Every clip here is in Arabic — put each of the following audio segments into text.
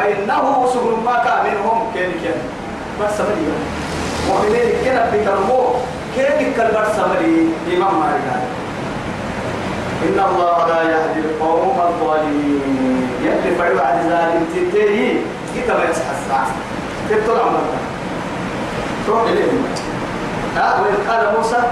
فإنه سهل ما كان منهم. كين كين بس مريم ومن كلا بترمو كين كالبر سمري. إمام مالك. إن الله لا يهدي القوم الظالمين. يلي فعل عن ذلك تنتهي كتاب الساعة. تبطل عمرك تروح إليهم ها؟ وإذ قال موسى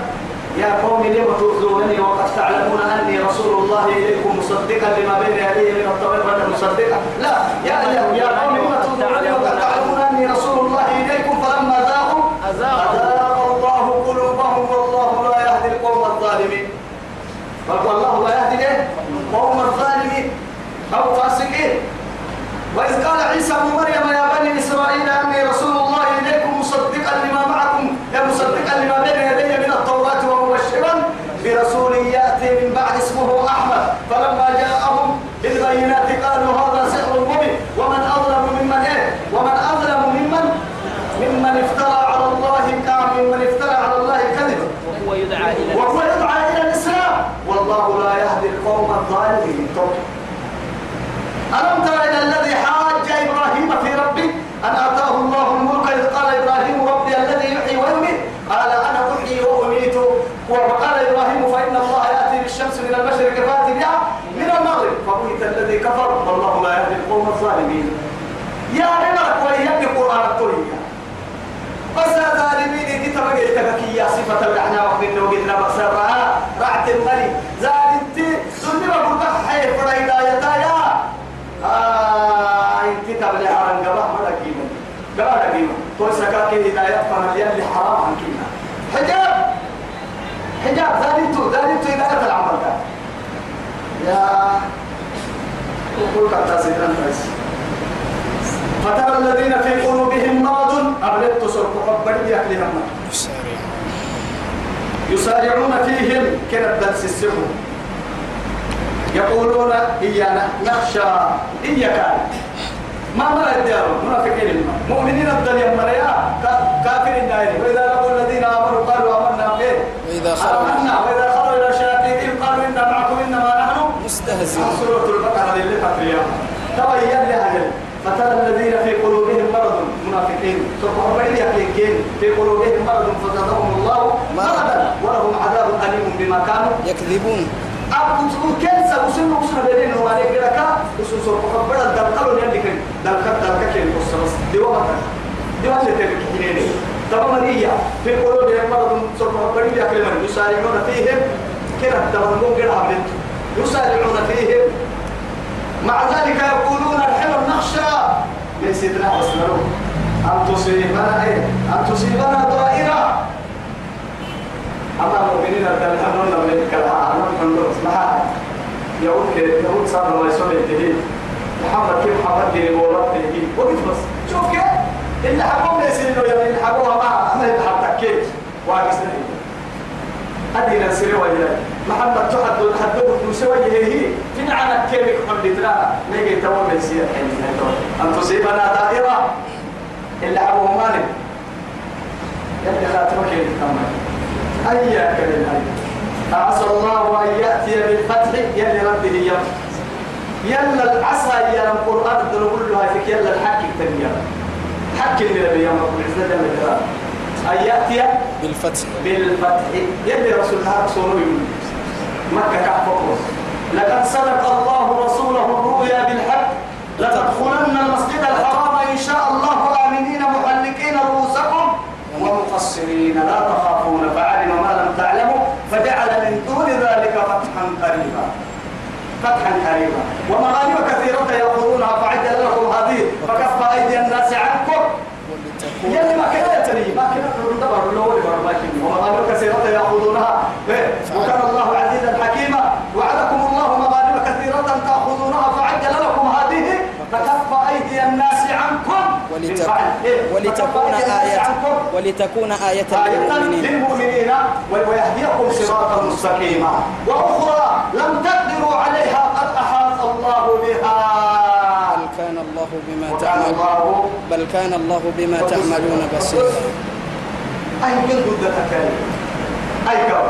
يا قوم لم تؤذونني وقد تعلمون أني رسول الله إليكم مصدقا لما بين يدي من الطريق وأنا مصدقا. لا يا يا قوم لم تؤذونني وقد تعلمون أني رسول الله إليكم فلما ذاقوا أذاق الله قلوبهم والله لا يهدي القوم الظالمين والله لا يهدي قوم الظالمين أو فاسقين وإذ قال عيسى ابن مريم يا بني إسرائيل أني رسول الله إليكم مصدقا لما معكم يا مصدقا لما بين يدي من التوراة ومبشرا برسول يأتي من بعد اسمه أحمد فلما جاءهم بالبينات قالوا هذا سحر مبين ومن أظلم ممن إيه ومن أظلم ممن ممن افترى على الله كعب ممن افترى على الله كذبا وهو يدعى إلى وهو يدعى إلى الإسلام والله لا يهدي القوم الظالمين ألم تر إلى الذي حاج إبراهيم في ربه؟ أن آتاه الله الملك إذ قال إبراهيم ربي الذي يحيي ويميت. قال أنا أحيي وأميت. وقال إبراهيم فإن الله يأتي بالشمس من المشرق فأتي بها من المغرب. فبهت الذي كفر. والله لا يهدي القوم الظالمين. يا عمرك وليهدي قرآن الطريقة بس ظالمين يتبكي يا صفة الرحنا وقت إنه قدنا بصرها رعت الملي قبح قيمة تو سكاكي هداية فمليان اللي حرام عن قيمة حجاب! حجاب! ذالت ذالت هداية العمل ده. يا وقول كتا سيدنا بس فترى الذين في قلوبهم مرض أبلت تصرف حبا يأكلهم يسارعون فيهم كنت درس السحر يقولون إيانا نخشى إياك ما مرة الديار منافقين مؤمنين الدنيا مريا كافر النايل وإذا لقوا الذين آمنوا قالوا آمنا به وإذا خرجوا وإذا خرجوا إلى شياطينهم قالوا إنا معكم إنما نحن مستهزئون. سورة البقرة اللي فتريا تبين لها فترى الذين في قلوبهم مرض منافقين. الله يحكين في قلوبهم مرض فزادهم الله مرضا. ولهم عذاب أليم بما كانوا يكذبون. أبو كنسا وسنة وسنة بينين هو عليك لك وسنة سورة مقبرة دلقلوا يلي كن دلقل دلقل كن بصرس دي وقت. دي وقت تبكي كنيني تمام هي في قلوبهم مرض سورة مقبرة يكلمون يسارعون فيهم. كنا تمام غير عبد يسارعون فيهم. مع ذلك يقولون الحلم نخشى. من سيدنا وسلم أن تصيبنا إيه؟ أن تصيبنا دائرة. أما المؤمنين الدلهمون من الكلام من دروس معها يقول يقول صار الله يسوي الدين محمد كيف محمد دين ورب الدين وقت بس. شوف كيف؟ اللي حبوا ليس إنه يعني اللي حبوها ما ما يتحط كيف. واقف هذه نسير وجه محمد تحد حد مسوي هي؟ في عنا كيف يكون لترى نيجي تو بيصير أن تصيبنا دائرة. اللي حبوها مالك يلي خاتمك يتكمل أي كلمة عسى الله أن يأتي بالفتح يلي ربه يوم يلا العسى يا القرآن نقول له فيك يلا الحق التنيا حق النبي يوم العزة جل جلاله. أن يأتي بالفتح. بالفتح. يلي رسول الله رسوله مكة كحفظ لقد صدق الله رسوله الرؤيا بالحق لتدخلن المسجد الحرام إن شاء الله آمنين محلقين رؤوسكم ومقصرين لا تخافون فعلم ما لم تعلموا فجعل من دون ذلك فتحا قريبا فتحا قريبا. ومغانم كثيرة يأخذونها فعجل لكم هذه؟ فكف أيدي الناس عنكم. يلي ما كنا يتني ما كنا نقول دبر لو دبر لكن ومغانم كثيرة يأخذونها إيه؟ وكان الله عزيزا حكيما. وعدكم الله مغانم كثيرة تأخذونها فعجل لكم هذه؟ فكف أيدي الناس عنكم؟ ولتكون آية عنكم. ولتكون آية آية للمؤمنين. ويهديكم صراطا مستقيما. وأخرى لم تقدروا عليها قد أحاط الله بها. بل كان الله بما وكان تعمل الله بل كان الله بما تعملون بصيرا أي من ضد تكاليف أي كو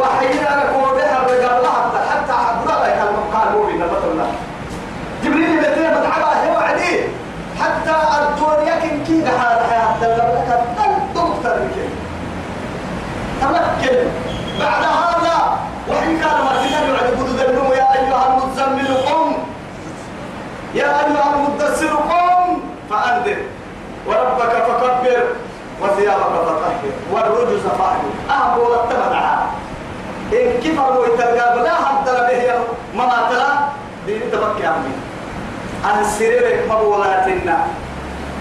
وحينا لك وبها بقال حتى حتى عبد الله كان قال هو بنا بطلنا جبريل الذين بتعبها هو عديد حتى الدنيا كن كي هذا حتى لك دكتور كي تمكن. بعد هذا وحي يا أيها المدثر قم فأنذر وربك فكبر وثيابك فطهر والرجز فاهجر أهبوا التمنع إن كفروا يتلقى لا حد به ما ترى دين تبكي عمي أن سريرك مبولاتنا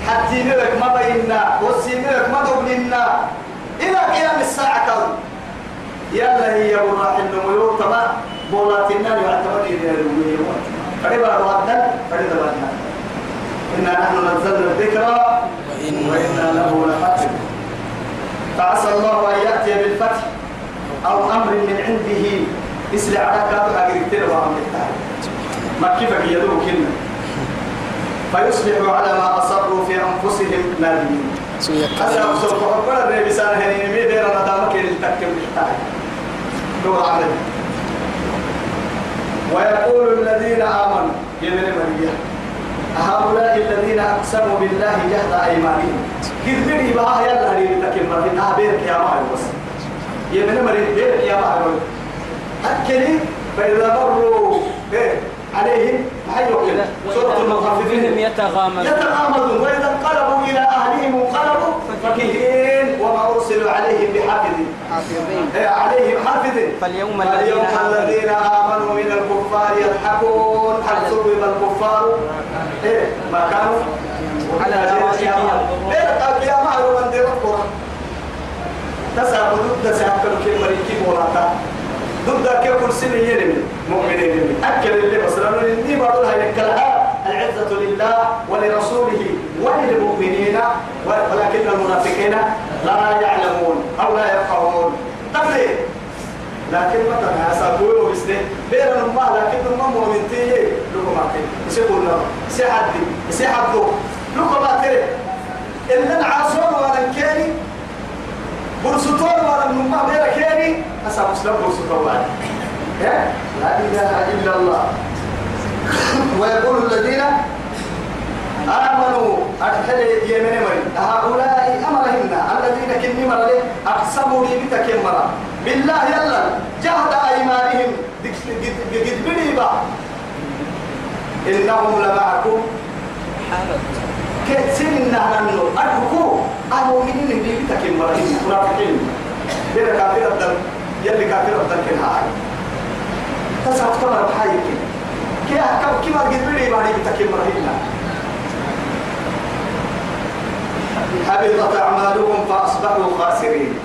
حتى نرك ما بيننا وسينرك ما دبلنا إلى قيام الساعة كون يلا هي براح النمو تمام بولاتنا يعتبر إلى الوية فريبا رواتنا فريبا رواتنا إنا نحن نزلنا الذكر وإنا له لحافظ. فعسى الله أن يأتي بالفتح أو أمر من عنده. مثل على كاتب أجريتنا وعمل ما كيفك يدوك كلمة؟ فيصبحوا على ما أصروا في أنفسهم نادمين. أسأل سوف أقول الرئي بسان هنين مي دير ندامك للتكم الحتاج دور عمل. ويقول الذين آمنوا يمن مريا هؤلاء الذين أقسموا بالله جهد أيمانهم. كذبني بها يلا هنين تكم مرهن أبيرك يا معي بس. يمن مريا بيرك يا معي أكلي فإذا مروا إيه عليهم محي سورة المطففين يتغامزون يتغامزون وإذا انقلبوا إلى أهلهم انقلبوا فكهين. عليهم بحافظ. إيه، عليهم حافظ. فاليوم الذين اليوم آمنوا. الذين آمنوا من الكفار يضحكون. هل ثوب الكفار؟ إيه ما كانوا؟ على. إيه القيامة ومن دير القرآن تسعى ضد سيأكل كيف مريكي مولاتا ضد كيف سنة يلمي مؤمنين يلمي أكل اللي بصرنا إني بقولها يكلها العزة لله ولرسوله وللمؤمنين ولكن المنافقين. لا يعلمون أو لا يفقهون. تبلي لكن مثلا يا سابوي وبسنة بين الماء لكن الماء مؤمنتي لكم أكل يسيقول لهم يسيحدي يسيحدو لكم أكل إلا العاصون ولا الكيني برسطون ولا النماء بين كيني أسا مسلم برسطون ولا إيه؟ لا إله إلا الله. ويقول الذين آمنوا. أدخل يمن مري. هؤلاء أمرهن. الذين كن مر أقسموا لي بتكن مر بالله يلا جهد أيمانهم. قد بنيبا إنهم لمعكم. كتسين نحن. أدركوا المؤمنين اللي بتكن مر منافقين بين كافر الدم يلي كافر الدم كن هاي. تسعة كمر بحايك كي أحكم كما قد بنيبا بتكن مرهن حبطت أعمالهم فأصبحوا خاسرين.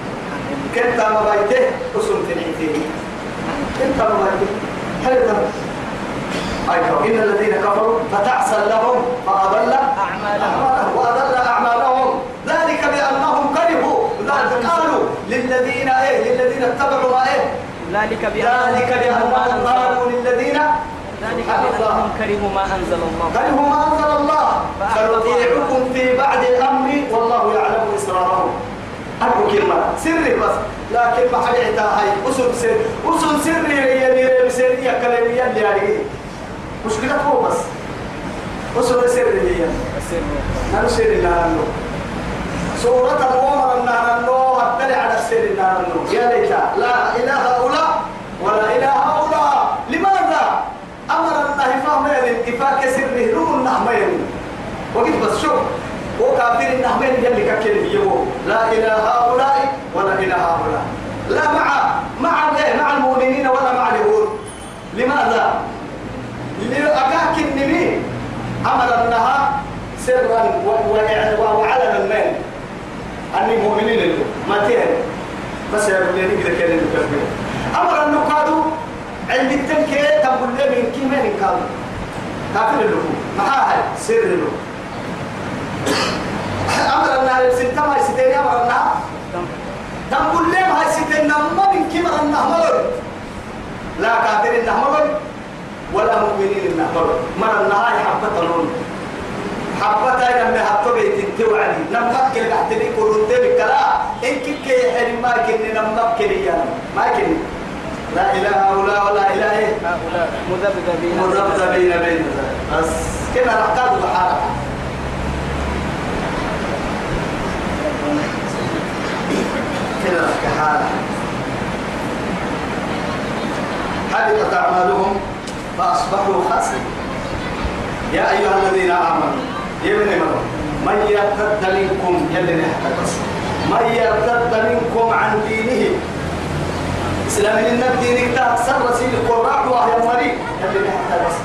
كنت ما بيته أسم تنعيتين كنت ما بيته. هل أيوة. إن الذين كفروا فتعسى لهم فأضل أعمالهم. وأضل أعمالهم. ذلك بأنهم كرهوا. ذلك قالوا للذين إيه؟ للذين اتبعوا ما إيه؟ ذلك بأنهم قالوا للذين ذلك. بأنهم كرهوا ما أنزل الله. هو ما أنزل الله. سنطيعكم في بعد الأمر والله يعلم إسرارهم أقول كلمة. سري بس. لكن ما حد يعتها هاي. أسر سر. أسر سري هي اللي بسري يا كلامي اللي عليه مشكلة هو بس. أسر سري هي نحن سري نحن سورة الأمر أن نحن أبدل على سري نحن يا ليت لا إله هؤلاء ولا إله هؤلاء لماذا؟ أمر إفاك سره نور النحمين وقت بس شوف وكافر النحمين يلي ككل يبو. لا إله هؤلاء ولا إله هؤلاء. لا مع مع مع المؤمنين ولا مع اليهود. لماذا؟ لأكاك النبي. أمر أنها سرا وعلنا المال. أني مؤمنين له ما تهل بس يا ابن كذا كذا نكمل أمر أنه قالوا عند التنكي تقول لي من كي من قالوا كافر له معاه سر له أمر أنها الستة ما يستين أمر أنها تقول لي ما يستين ما من كي من أنها مرض لا كافر مرض ولا مؤمنين مرض من النهاية حبة لون حبة إلى من حبة بيت توعدي نمك كل قحتني كل تبي كلا. إنك كي حرم ما كني نمك كلي يا ما كني لا إله هؤلاء ولا إله إيه؟ هؤلاء. مذبذبين. مذبذبين بين بس كده رقاد بحالة كده كحالة حبطت أعمالهم فأصبحوا خاسرين يا أيها الذين آمنوا يا بني مرة من يرتد منكم يلي نحتبس من يرتد منكم عن دينه إسلام إن الدين تأكثر رسيل قراء وهي مريض. يلي نحتبس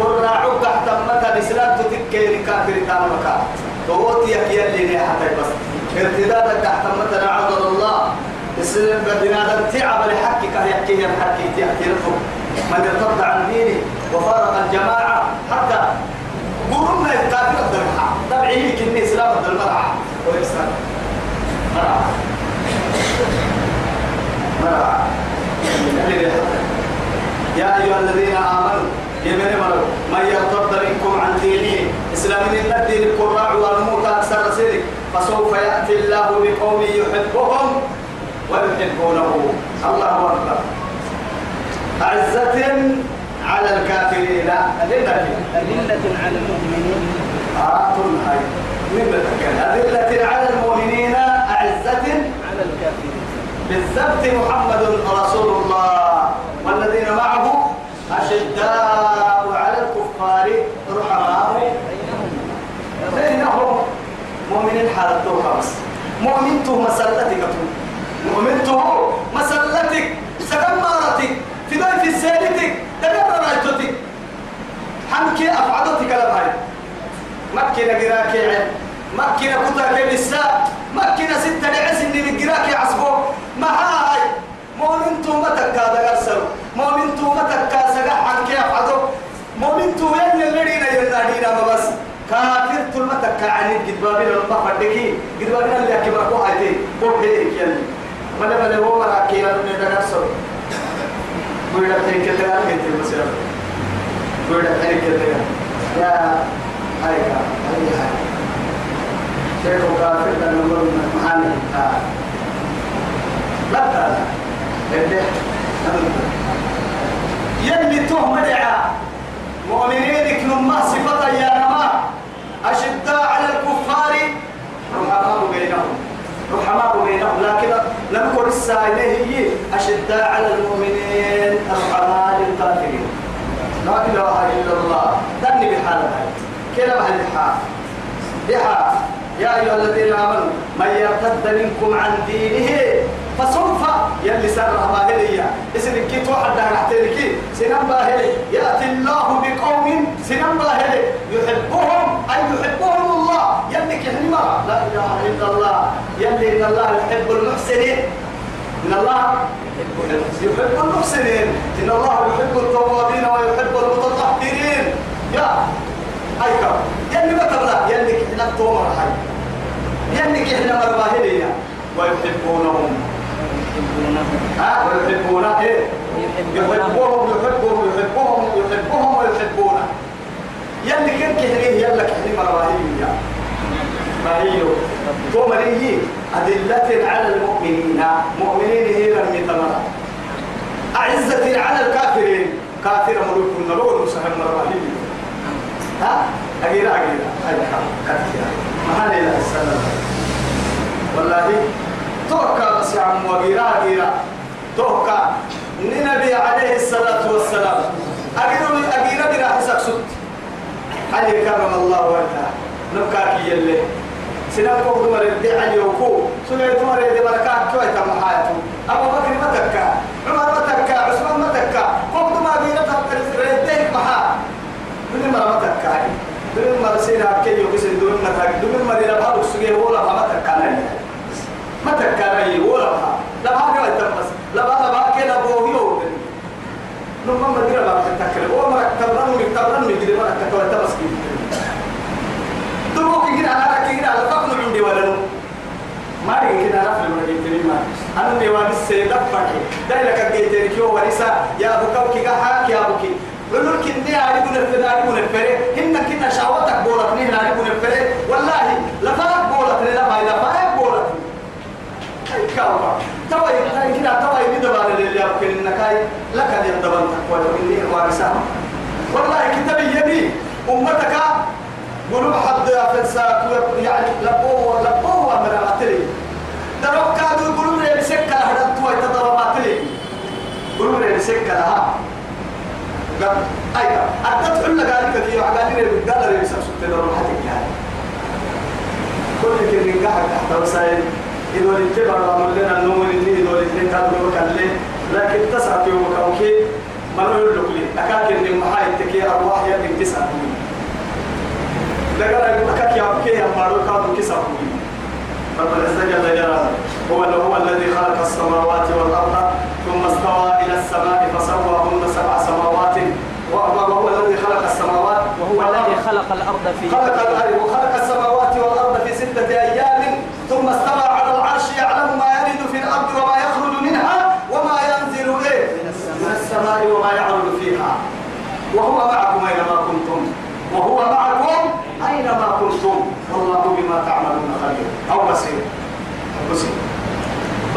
قراء تحت متى الإسلام تتكير كافر تام مكان فوتي يلي نحتبس ارتداد تحت متى نعذر الله. السلام بدنا تعب لحقك يحكي الحكي تحكي لكم من ارتد عن دينه وفارق الجماعة حتى قولنا الكافر الدرحة تبعي لك إن إسلام الدرحة وإسلام مرعى. يا أيها الذين آمنوا يا بني مرو من يرتد منكم عن دينه إسلام من الدين القراع والموت أكثر سيرك فسوف يأتي الله بقوم يحبهم ويحبونه. الله أكبر. أعزة على الكافرين. أذلة. أذلة على المؤمنين. أعطوا هاي أذلة على المؤمنين أعزة بالضبط محمد رسول الله. والذين معه أشداء على الكفار رحماء. بينهم مؤمن حالته خمس مؤمنته مسلتك مؤمنته مسلتك. سكمارتك في ضيف سيرتك تقرر رايتك حنكي لبهاي مكينة قراك عين مكينة كتا كبسا مكينة ستة لعس اللي هاي مؤمنتو متكا دقرسل مؤمنتو متكا سقع حنكي أفعدو مؤمنتو ين اللي ينادينا ما بس كافر طول متكا عني قد بابين لما فردكي قد بابين اللي أكبر كو هايتي كو هيك يعني ملا ملا هو مراكي لن دقرسل بيدا تريك تغال كنت مثلا بيدا تريك تغال يا هاي هاي شيخ كافر كان نقول محامي لا لا يلي تهم دعا مؤمنين نما صفة يا نما أشداء على الكفار. رحماء بينهم. رحماء بينهم. لكن لم يكن السائل هي أشداء على المؤمنين. رحماء للكافرين لا إله إلا الله. دني بحالة كلا بحال الحال بها يا أيها الذين آمنوا من يرتد منكم عن دينه فسوف يلي سر باهلية اسم كيت واحد ده نحتركي سنم باهلي يأتي الله بقوم سنم باهلي يحبهم أي يحبهم الله. يلي كحنما لا إله إلا الله. يلي إن الله يحب المحسنين. إن الله يحب المحسنين. إن الله يحب التوابين ويحب المتطهرين. يا هايكا يلي ما تبلا يلي كحنا تومر هاي يلي كحنا مرباهلية ويحبونهم. ها؟ ويحبون إيه يحبوهم يحبهم يحبهم يحبهم ويحبونه. يلي كن كحنيه يلا كحني مرباهلية ما هي تومر هي أدلة على المؤمنين. مؤمنين هي رمي تمرة أعزة على الكافرين. كافر ملوك النبوة مسهم مرباهلية ها؟ أجيرا أجيرا أجيرا كتير. ما لا السلام والله توكا بس يا عم وأجيرا أجيرا توكا. النبي عليه الصلاة والسلام. أجيرا أجيرا بلا حسك سد هل كرم الله وجهه. نبكاك يلي سنان كوك دمر يدي علي وكو سنان دمر يدي بركات كوي تم حياته؟ أبو بكر ما تكا. سيرا لفقنا عندي ولا نو ما رأيك أنا رفل من الجبتني ما أنا نواد السيدة فرحي ده لك الجبتني كيو ورسا يا بكوكي كحاك يا بكي قلوا لك إني أعرف نفري أعرف نفري هن كنا شعوتك بولتني هن أعرف نفري والله لفقك بولتني لما لفقك بولتني كاوبا توي كنا توي ندبر اللي أبكي النكاي لك أن يدبر تقوى إني وارسا والله كتابي يبي أمتك قلوب حد الساق يعني لبوه لبوه من العتلي دروك كادوا يقولون لي بسكة هذا توي تضرب عتلي يقولون لي بسكة لها. قال أيوة. أردت حل قال كذي وعقالي لي قال لي بسبب سبت دروك حتى يعني. كل كل نقاح تحت وسائل إذا الاتبار رامل لنا النوم اللي إذا الاثنين كانوا مكلين لكن تسعة يوم كوكي ما نقول لك لي. أكاك إن محاي تكي أرواح يدي تسعة يوم لقد أكاك يا أبكي يا مارو كانوا كسر رب العزة جل جلاله هو هو الذي خلق السماوات والأرض ثم استوى إلى السماء فسواهن سبع سماوات. وهو الذي خلق السماوات. وهو الذي خلق الأرض في خلق الأرض وخلق السماوات والأرض في ستة أيام ثم استوى على العرش يعلم ما يلد في الأرض وما يخرج منها وما ينزل إيه من السماء وما يعرض فيها وهو معكم أينما كنتم وهو معكم أينما كنتم والله بما تعملون خبير أو بصير بصير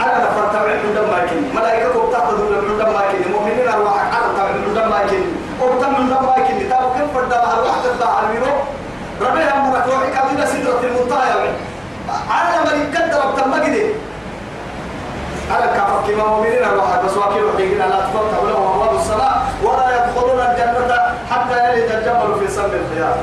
أنا نفرت عند دم ماكن ملائكة بتاخذ من دم ماكن مؤمنين أرواح أنا تبع من دم ماكن وبتم من دم ماكن تابو كيف فرد أرواح تبع الميرو ربيع مرك روحي كابينة سدرة المنتهى يعني أنا من يقدر بتم مجدي على الكفر كما مؤمنين أرواح بس واكل وحيقنا لا تفتح لهم أبواب السماء ولا يدخلون الجنة حتى يلد الجمل في سم الخيار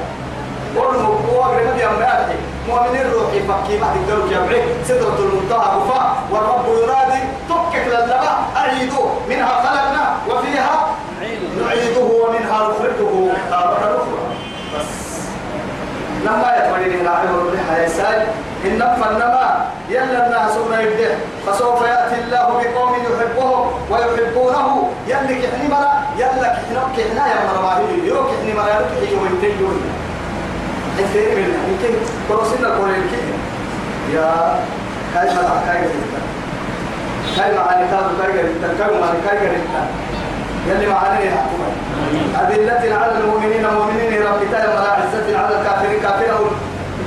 والمقوى يا مالحي مؤمنين روحي فكي ما تقدروا يبعي سدرة المنتهى كفاء والرب ينادي تكك للبا أعيدوا منها خلقنا وفيها نعيده ومنها نخرجه. تارة أخرى. بس. لما يتمنين العلم والرحى يا ساي إن فنما يلا الناس من يبدع فسوف يأتي الله بقوم يحبهم ويحبونه. يلا كحني مرة يلا كحنا كحنا يا مرة ما هي يروح كحني مرة يروح كحني وينتهي انتهي من يمكن كروسنا كورين كي يا كاي ما كاي جدا كاي ما على كتاب كاي جدا كاي ما كاي جدا يلي معاني يحكم أذلة على المؤمنين مؤمنين رب تعالى ولا عزة على الكافرين كافرهم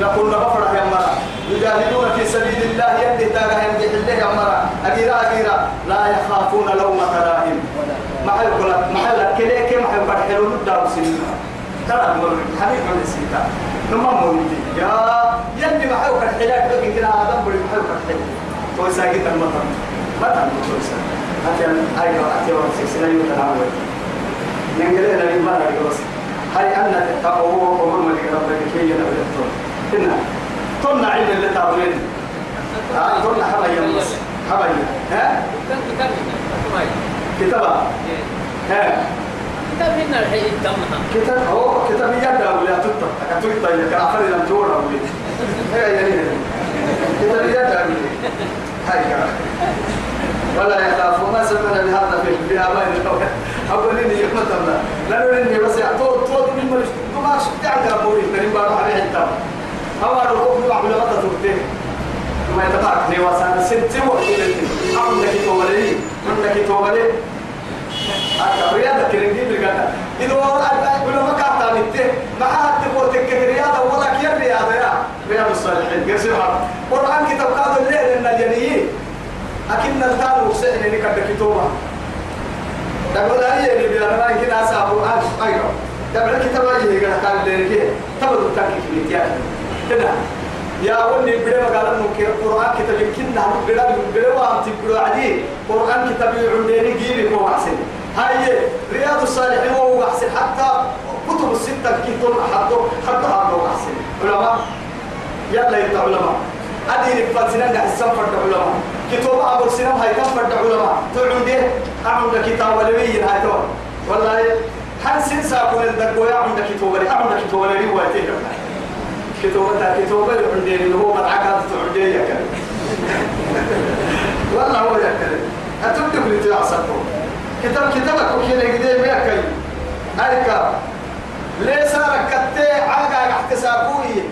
يقول بفرح يا مرا يجاهدون في سبيل الله يدي تاغا يمدح الله يا مرا أجيرا أجيرا لا يخافون لومة لائم محل محل كليك محل فرحلون الدار سنين ترى حبيب من السيطان نما مولدي. يا يلي ما حيوك الحلاك لكن كنا آدم بلي ما حيوك الحلاك تو ساكت المطر مطر تو ساكت أتي أيوة أتي ورسي سنة ننقل إلى الإيمان الجوز هاي أن تقوى وقبول ما لك ربك كي ينبغي الطول إنا. طلنا علم اللي تعبرين طلنا حبايا بس حبايا ها؟ كتابة. ها؟ كتاب هنا الحين كتاب هو كتاب يدا ولا تطلع كتب كان عفر لم يعني كتاب يدا ولي هاي ولا يخاف. ما سمعنا بهذا في في آباء الأول أقول إني يحمدنا لأنه إني بس يعطوه طول من ملش ما شفت عند أبوي تريم بارو عليه حتى. هو الركوب نوع من غطا تبتين ما يتبعك. نيواسان ست وقت. عندك توبلي عندك توبلي هكا رياضة كرنجي بالقنا إذا ولا ما كانت عملته ما حد تقول تك رياضة ولا كير رياضة يا رياض الصالحين قرسها قرآن كتاب قادوا الليل إن الجنيين أكن التالو سحن إنك كتوبة تقول هاي اللي ما يمكن أسابه أيوه تبع الكتاب أجي كذا كان ليرك تبدو تاكي في الكتاب هنا يا ولي بلا ما قال إنه القرآن كتاب يمكن نحن بلا بلا وأنت بلا عدي قرآن كتاب يعندني جيبك هو أحسن هاي رياض الصالحين هو أحسن حتى كتب الستة كتب حطوا حتى حطوا أحسن علماء يلا يبقى علماء. أدي نفات سنة نحسن فرد علماء. كتب أبو سنة هاي كم فرد علماء. تعون ده أعمل كتاب ولوي هاي تو والله هل سنسا كون الدقويا عند كتاب ولي؟ أعمل كتاب ولي هو يتيه كتابة كتابة عندي اللي هو مدعكات عندي يا كلام والله هو يا كلام أتبدو اللي تعصبه كتاب كتابك وكيل قدام يا كلام أركب ليس ركبت عاقا احتسابوي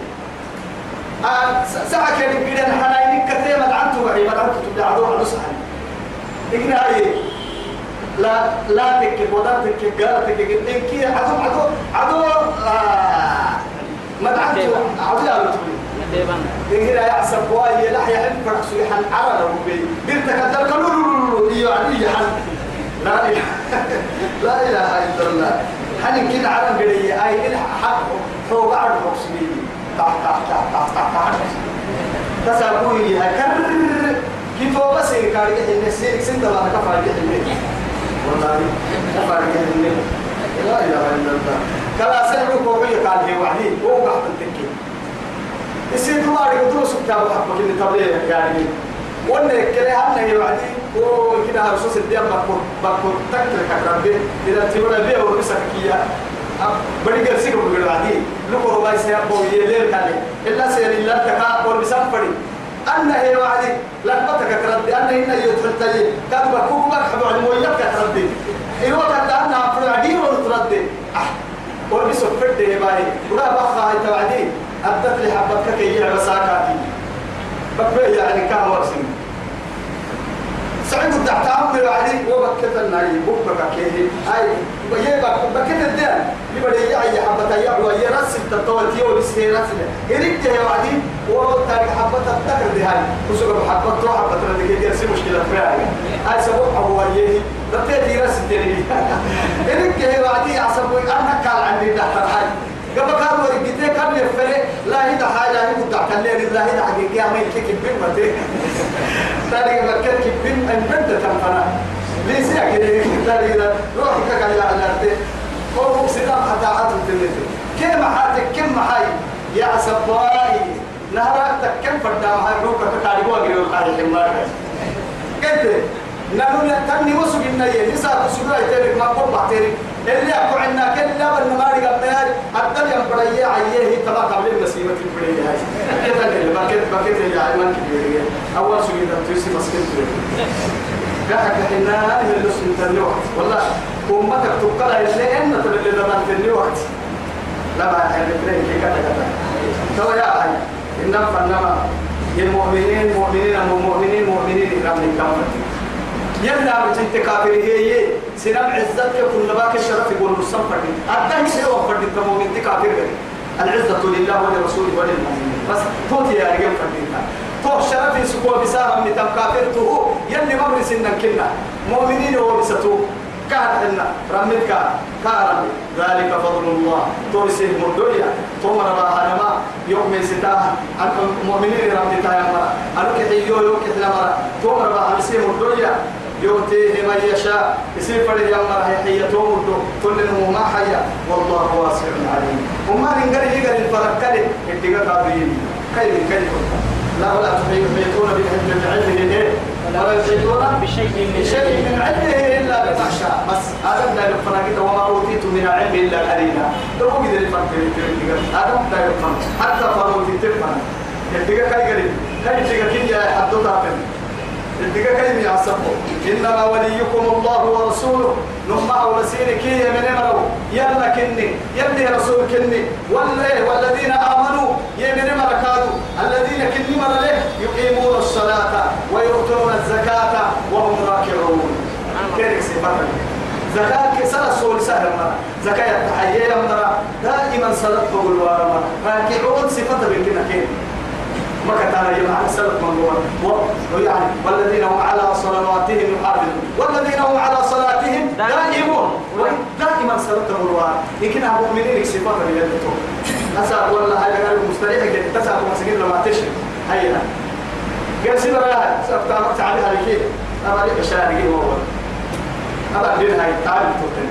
ساعة كده كده حناينك كتير مدعنته وعي مدعنته تبدأ عدو عدو سحن إقنا هاي لا لا تك ولا تك قال تك إنك عدو عدو عدو آه مدعنته عدو رجل ديبان إنك يحسب واي لا يحب فرسو يحن عرى ربي قلت كذا كلو يعني يحن لا إله. لا إله إلا الله. حن كده عرى قلي أي الحق فوق عرض رسولي تحت تحت تحت تحت تحت تسابوي هكر كيف هو بس كاري إن السير سند الله كفار جهنم والله كفار جهنم لا إله إلا الله. كلا سنة كوبي قال هي وحدي. هو قاعد تكي السير ما تروح سبتها وحبك إن تبليه يعني. وأنا كده هنا هي وحدي هو كده هرسوس الديان بكو بكو تكتر كربي إذا تقول بيه ورسك كيا. بڑی گرسی کو بگڑ عادی لوگ ربائی سے أبو یہ لیر کالے إلا سیر الا تکا اور بسم پڑی أن هي وعدي. لقبتك ترد أن إن يترد كتب كوبك حبوا المويلك ترد الوقت أن افرع عدي وترد اور بس فرد هي باي. ولا بخا هي توعدي. ادت لي حبتك كي يلعب ساكاتي. بكبه يعني كان ورسم سعيد الدعتام من وعدي وبكت الناري بكبك كيه هاي ويبك بكت الدين. يبدي يعي حبة يعو يرسل تطوتي ولسه يرسل إريك يا وعدي وتارك حبة التكر دي هاي وسوق حبة تو حبة ردك يرسل مشكلة فيها هاي سبب هو يه رتيت يرسل تاني إريك يا وعدي عصبوا أنا قال عندي دحر هاي قبل كان ورقتي كان يفرق؟ لا هي حاجة هي مدعك اللي لا هي حقيقة ما يكيك بين متى تاريخ مكان كبين أن بنت تنفنا ليس يعني تاريخ روح كذا على الأرض هو مكسنا حتى عاد الدنيا كم حاتك كم حي يا سبواي نهارك كم فردا؟ هاي روح كتاريخ وغيره القارئ المار كده نحن تاني وسق النية نساء سجوا يترك ما قوم بعترك اللي أكو عنا كلا بالنماري قبل هاي الدم ينبري عيه تبع قبل المسيمة تنبري هاي كده اللي بكت بكت اللي عمان كبير أول سجود تيسي مسكين قاعد كحنا من اللي تاني وقت. والله أمتك تقلا اللي إن تبلي لما تاني وقت. لا ما يعني كده كده كده. تو يا هاي إنما فنما المؤمنين مؤمنين المؤمنين مؤمنين إكرام الكامل يلا بتنت كافر هي. سنم عزتك كل باك الشرف يقول نصم فردي أدنى شيء وفردي تمو من كافر العزة لله ولرسوله وللمؤمنين. بس توتي يا رجال فردي تو شرف سكوا بسارة من تم كافرته يلي مبرس إنك كنا. مؤمنين وبسطو كاد إن رمتك كارم ذلك فضل الله. تورسه مردويا تومر باها نما. يوم ستاه المؤمنين رمتها يا مرا أنا كحيو يوم كحلا مرا تومر باها نسيه مردويا يؤتيه من يشاء. يصير فرد يا مرا هي تومر كل ما حيا. والله واسع عليم. وما نقدر يقدر الفرق. كله اتقى قابلين كيف كيف لا ولا تحيطون بعلمه إيه؟ ولا يحيطون بشيء من من علمه إلا بما شاء بس هذا لا يفرق وما أوتيت من العلم إلا قليلا. لو قدر الفرق هذا لا يفرق حتى فرق تفهم الدقيقة كاي قريب. كاي الدقيقة كي حدو الدقيقة كاي يعصبه إنما وليكم الله ورسوله. نما ورسيني كي من مرو. يلا كني يلي رسول كني. والذين آمنوا يمن مركاتو الذين كني مر له يقيمون الصلاة ويؤتون الزكاة وهم راكعون. كيف سيبقى زكاة كسر سول سهل مرة. زكاة التحية مرة. دائما صلاة بقول وارما راكعون صفة بالكنا كين ما كتانا يمع سلف من هو يعني والذين هم على صلواتهم يحافظون. والذين هم على صلاتهم دائمون. دائما سلف الوار يمكن أبو مؤمنين صفات بيدتهم أسأل والله هذا قال مستريح. جدا تسأل مسكين لما تشرب. هيا. قال سيدنا لا سأفتح وقت عليها لكي. أما لي بشاري هو أبا دين هاي تعالي توتن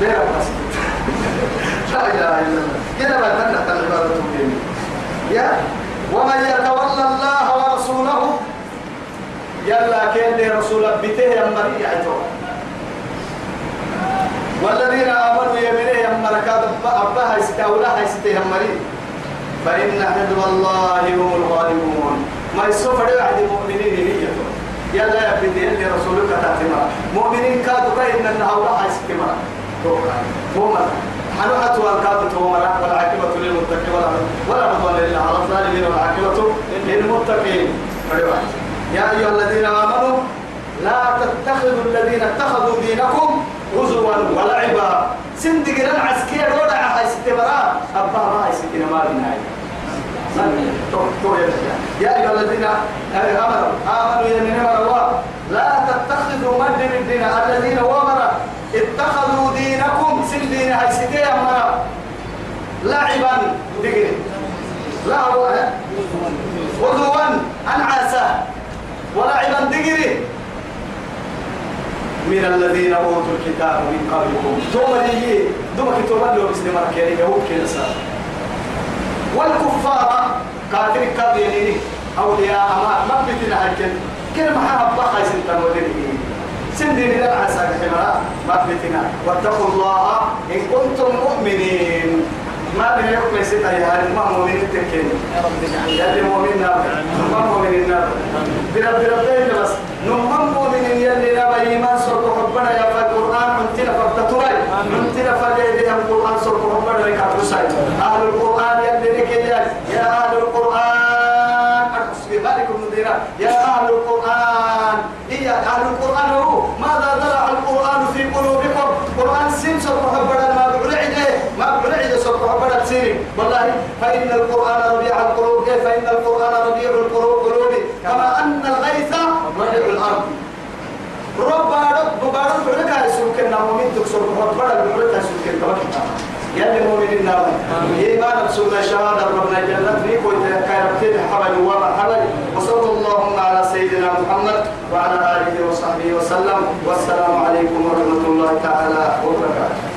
دير بس لا إله إلا الله. كده ما تنح تنعبادة توتن يا ومن يتولى الله ورسوله يلا كان رسول بيته يا مريع والذين آمنوا يمنه يا مركات أبها يستاولا يسته يا مريع فإن حزب الله هم الغالبون. ما يسوف عند المؤمنين هي يلا يا بدي اللي رسولك تاتما مؤمنين كادوا كاين انها ولا يستمر توما حنوحة والكاد توما والعاقبة للمتقين ولا ولا عدوان إلا على الظالمين والعاقبة للمتقين. يا أيها الذين آمنوا لا تتخذوا الذين اتخذوا دينكم هزوا ولعبا. سندق عسكري ولا هاي ستبرا أبا ما ستنا ما بناي يا أيها الذين آمنوا آمنوا يا من الله. لا تتخذوا مد الدين الذين ومر اتخذوا دينكم. سن دين هاي لعبا دقري لا هو هزوا أنعاسا ولعبا دقري من الذين أوتوا الكتاب من قبلكم. ثم يجي ثم كتب له بسم مركين يهود كنسا والكفار كافر كبيرين أولياء ما ما بتنا هكذا كلمة حابة خايس انت وديني سندين لا عسى حمرا ما بتنا واتقوا الله إن كنتم مؤمنين. ما بين يوم يسيط يا هل ما مؤمن التكين يا يا اللي مؤمن نار ما مؤمن النار برب ربنا بس. نمم مؤمن يلي نبي إيمان سرق ربنا يا القرآن منتنا فبتتوي منتنا يا القرآن سرق ربنا لك أهل القرآن يلي لك يا أهل القرآن أحسبي مالك المديرة يا أهل القرآن إيا أهل القرآن هو ماذا زرع القرآن في قلوبكم قرآن سين سرق ربنا ما بعلعده ما بعلعده سرق ربنا تسيري والله فإن القرآن ربيع القلوب كيف فإن القرآن ربيع القلوب قلوب كما أن الغيث ربيع الأرض. رب رب بارك لك يسوك النوم من تكسر رب بارك لك يسوك النوم يا المؤمنين النار. إيمان بسنة شهادة ربنا جنة. نيكو كاربتين حبل وما حبل. وصلى اللهم على سيدنا محمد وعلى آله وصحبه وسلم. والسلام عليكم ورحمة الله تعالى وبركاته.